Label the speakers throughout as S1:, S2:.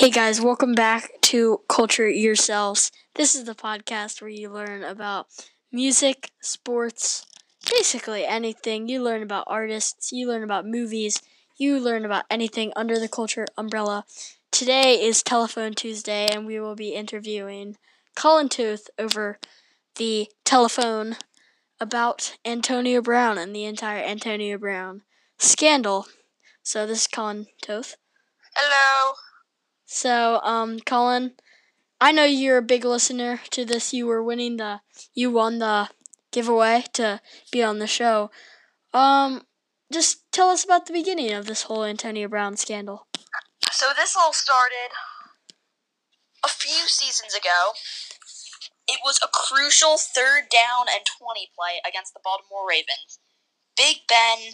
S1: Hey guys, welcome back to Culture Yourselves. This is the podcast where you learn about music, sports, basically anything. You learn about artists, you learn about movies, you learn about anything under the culture umbrella. Today is Telephone Tuesday, and we will be interviewing Colin Toth over the telephone about Antonio Brown and the entire Antonio Brown scandal. So, this is Colin Toth.
S2: Hello.
S1: So, um, Colin, I know you're a big listener to this. You were winning the, you won the giveaway to be on the show. Um, just tell us about the beginning of this whole Antonio Brown scandal.
S2: So this all started a few seasons ago. It was a crucial third down and 20 play against the Baltimore Ravens. Big Ben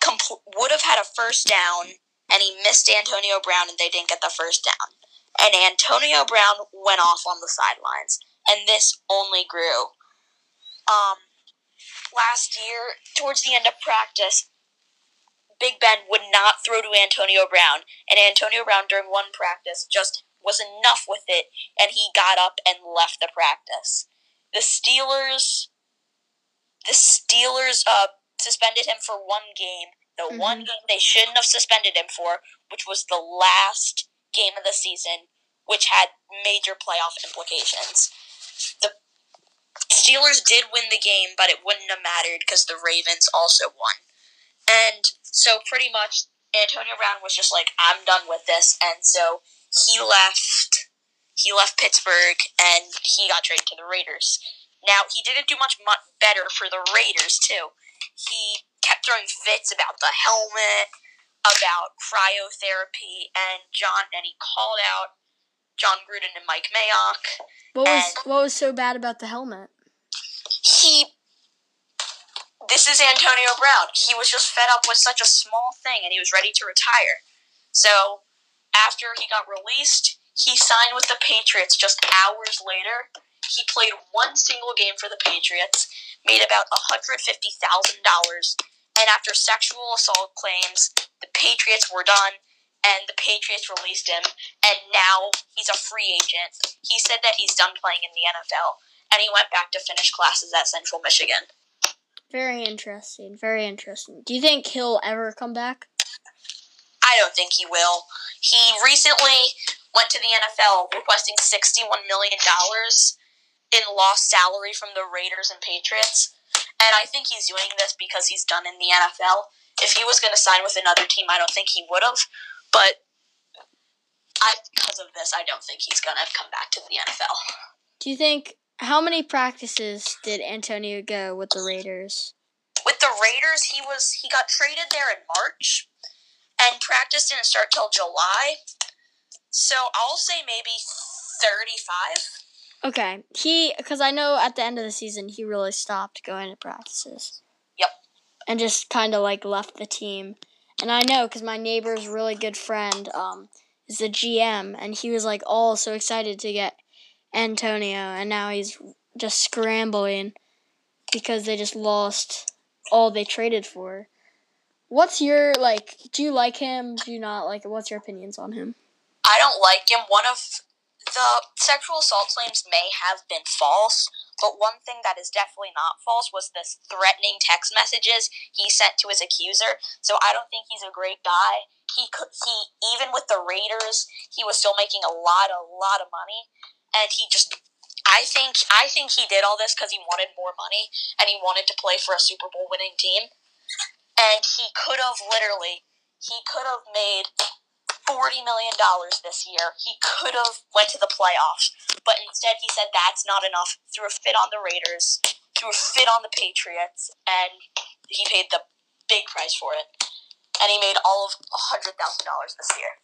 S2: compl- would have had a first down and he missed Antonio Brown and they didn't get the first down. And Antonio Brown went off on the sidelines, and this only grew. Um, last year, towards the end of practice, Big Ben would not throw to Antonio Brown, and Antonio Brown during one practice just was enough with it, and he got up and left the practice. The Steelers, the Steelers, uh, suspended him for one game, the mm-hmm. one game they shouldn't have suspended him for, which was the last game of the season, which had major playoff implications. The Steelers did win the game, but it wouldn't have mattered because the Ravens also won. And so pretty much Antonio Brown was just like, I'm done with this, and so he left he left Pittsburgh and he got traded to the Raiders. Now he didn't do much much better for the Raiders too. He kept throwing fits about the helmet, about cryotherapy, and John and he called out John Gruden and Mike Mayock.
S1: What was what was so bad about the helmet?
S2: He this is Antonio Brown. He was just fed up with such a small thing and he was ready to retire. So after he got released, he signed with the Patriots just hours later. He played one single game for the Patriots, made about $150,000, and after sexual assault claims, the Patriots were done and the Patriots released him, and now he's a free agent. He said that he's done playing in the NFL, and he went back to finish classes at Central Michigan.
S1: Very interesting. Very interesting. Do you think he'll ever come back?
S2: I don't think he will. He recently went to the NFL requesting $61 million in lost salary from the Raiders and Patriots. And I think he's doing this because he's done in the NFL. If he was going to sign with another team, I don't think he would have. But I, because of this, I don't think he's going to come back to the NFL.
S1: Do you think how many practices did Antonio go with the Raiders?
S2: With the Raiders, he was he got traded there in March, and practice didn't start till July. So I'll say maybe thirty-five.
S1: Okay, he because I know at the end of the season he really stopped going to practices.
S2: Yep.
S1: And just kind of like left the team, and I know because my neighbor's really good friend um is the GM, and he was like all so excited to get Antonio, and now he's just scrambling because they just lost all they traded for. What's your like? Do you like him? Do you not like? What's your opinions on him?
S2: I don't like him. One of the sexual assault claims may have been false, but one thing that is definitely not false was the threatening text messages he sent to his accuser. So I don't think he's a great guy. He could he even with the Raiders, he was still making a lot a lot of money, and he just I think I think he did all this because he wanted more money and he wanted to play for a Super Bowl winning team, and he could have literally he could have made forty million dollars this year. He could have went to the playoffs, but instead he said that's not enough. Threw a fit on the Raiders, threw a fit on the Patriots, and he paid the big price for it. And he made all of hundred thousand dollars this year.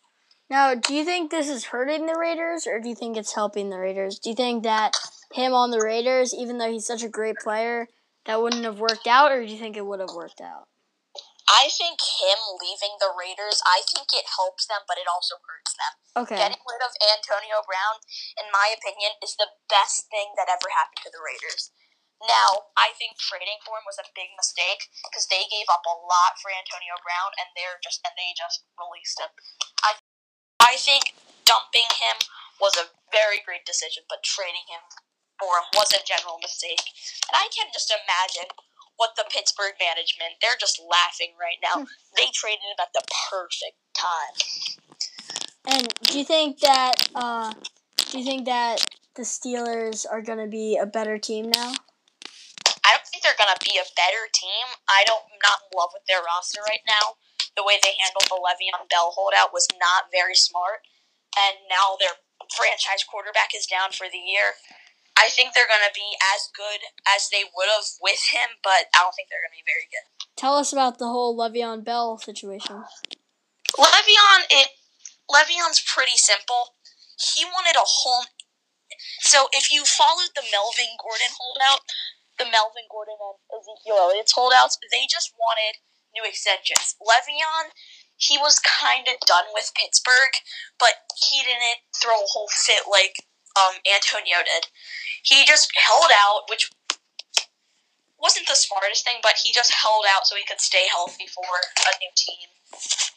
S1: Now, do you think this is hurting the Raiders, or do you think it's helping the Raiders? Do you think that him on the Raiders, even though he's such a great player, that wouldn't have worked out, or do you think it would have worked out?
S2: I think him leaving the Raiders, I think it helps them, but it also hurts them.
S1: Okay.
S2: Getting rid of Antonio Brown, in my opinion, is the best thing that ever happened to the Raiders. Now, I think trading for him was a big mistake because they gave up a lot for Antonio Brown, and they're just and they just released him. I I think dumping him was a very great decision, but trading him for him was a general mistake. And I can just imagine what the Pittsburgh management, they're just laughing right now. they traded him at the perfect time.
S1: And do you think that uh, do you think that the Steelers are going to be a better team now?
S2: I don't think they're going to be a better team. I don't I'm not in love with their roster right now. The way they handled the Le'Veon Bell holdout was not very smart, and now their franchise quarterback is down for the year. I think they're going to be as good as they would have with him, but I don't think they're going to be very good.
S1: Tell us about the whole Le'Veon Bell situation.
S2: Le'Veon, it Le'Veon's pretty simple. He wanted a whole. So if you followed the Melvin Gordon holdout, the Melvin Gordon and Ezekiel Elliott's holdouts, they just wanted new extensions. Le'Veon, he was kind of done with Pittsburgh, but he didn't throw a whole fit like um, Antonio did. He just held out, which wasn't the smartest thing, but he just held out so he could stay healthy for a new team.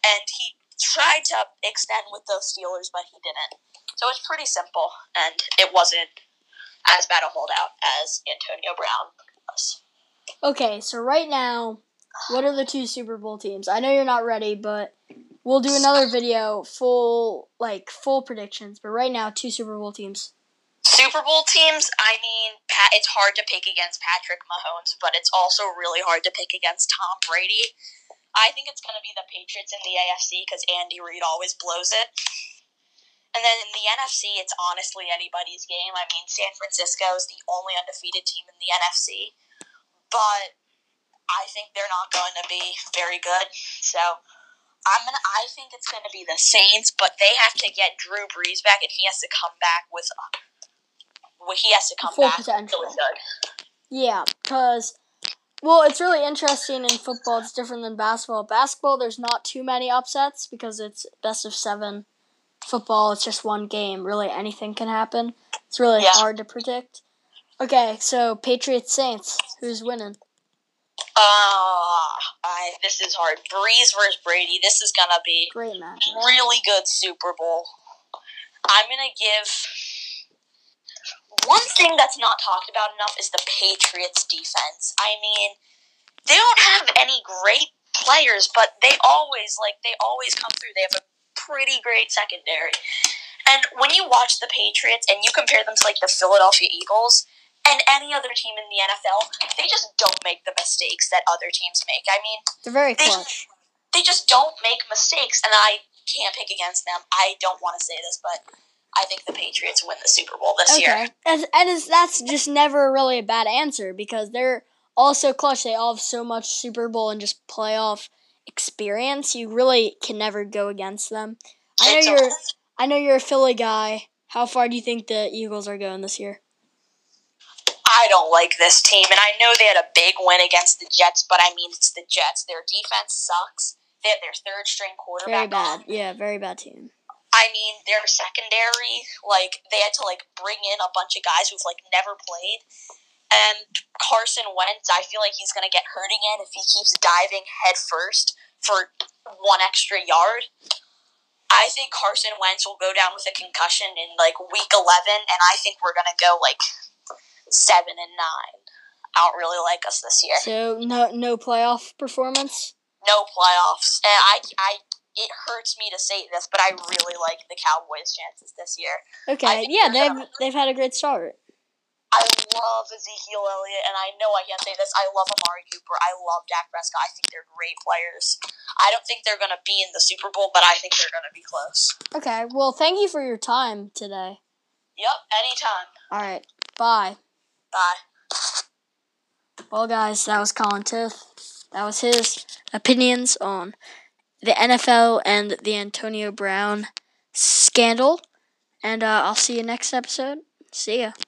S2: And he tried to extend with the Steelers, but he didn't. So it's pretty simple, and it wasn't as bad a holdout as Antonio Brown was.
S1: Okay, so right now, what are the two Super Bowl teams? I know you're not ready, but we'll do another video full like full predictions. But right now, two Super Bowl teams.
S2: Super Bowl teams, I mean, Pat, it's hard to pick against Patrick Mahomes, but it's also really hard to pick against Tom Brady. I think it's going to be the Patriots in the AFC because Andy Reid always blows it. And then in the NFC, it's honestly anybody's game. I mean, San Francisco is the only undefeated team in the NFC, but I think they're not going to be very good. So I'm gonna. I think it's going to be the Saints, but they have to get Drew Brees back, and he has to come back with. Well, he has to come
S1: Full
S2: back
S1: potential.
S2: really good.
S1: Yeah, because well, it's really interesting in football. It's different than basketball. Basketball, there's not too many upsets because it's best of seven. Football, it's just one game. Really, anything can happen. It's really
S2: Yeah.
S1: hard to predict. Okay, so Patriots Saints, who's winning?
S2: Uh, I this is hard. Brees versus Brady. This is gonna be
S1: Great match.
S2: really good Super Bowl. I'm gonna give one thing that's not talked about enough is the Patriots defense. I mean, they don't have any great players, but they always like they always come through. They have a pretty great secondary. And when you watch the Patriots and you compare them to like the Philadelphia Eagles and any other team in the NFL, they just don't make the mistakes that other teams make. I mean,
S1: They're very
S2: They-
S1: clutch.
S2: they just don't make mistakes, and I can't pick against them. I don't want to say this, but I think the Patriots win the Super Bowl this year.
S1: Okay, and, and is, that's just never really a bad answer because they're all so clutch. They all have so much Super Bowl and just playoff experience. You really can never go against them. I know you're. I know you're a Philly guy. How far do you think the Eagles are going this year?
S2: I don't like this team, and I know they had a big win against the Jets, but I mean it's the Jets. Their defense sucks. They have their third string quarterback.
S1: Very bad.
S2: on.
S1: Yeah, very bad team.
S2: I mean their secondary, like they had to like bring in a bunch of guys who've like never played. And Carson Wentz, I feel like he's gonna get hurt again if he keeps diving head first for one extra yard. I think Carson Wentz will go down with a concussion in like week eleven, and I think we're gonna go like seven and nine. I don't really like us this year.
S1: So no no playoff performance.
S2: No playoffs, and I, I, it hurts me to say this, but I really like the Cowboys' chances this year.
S1: Okay, yeah, they've
S2: gonna-
S1: they've had a great start.
S2: I love Ezekiel Elliott, and I know I can't say this. I love Amari Cooper. I love Dak Prescott. I think they're great players. I don't think they're going to be in the Super Bowl, but I think they're going to be close.
S1: Okay, well, thank you for your time today.
S2: Yep, anytime.
S1: All right, bye.
S2: Bye.
S1: Well, guys, that was Colin Tiff. That was his opinions on the NFL and the Antonio Brown scandal. And uh, I'll see you next episode. See ya.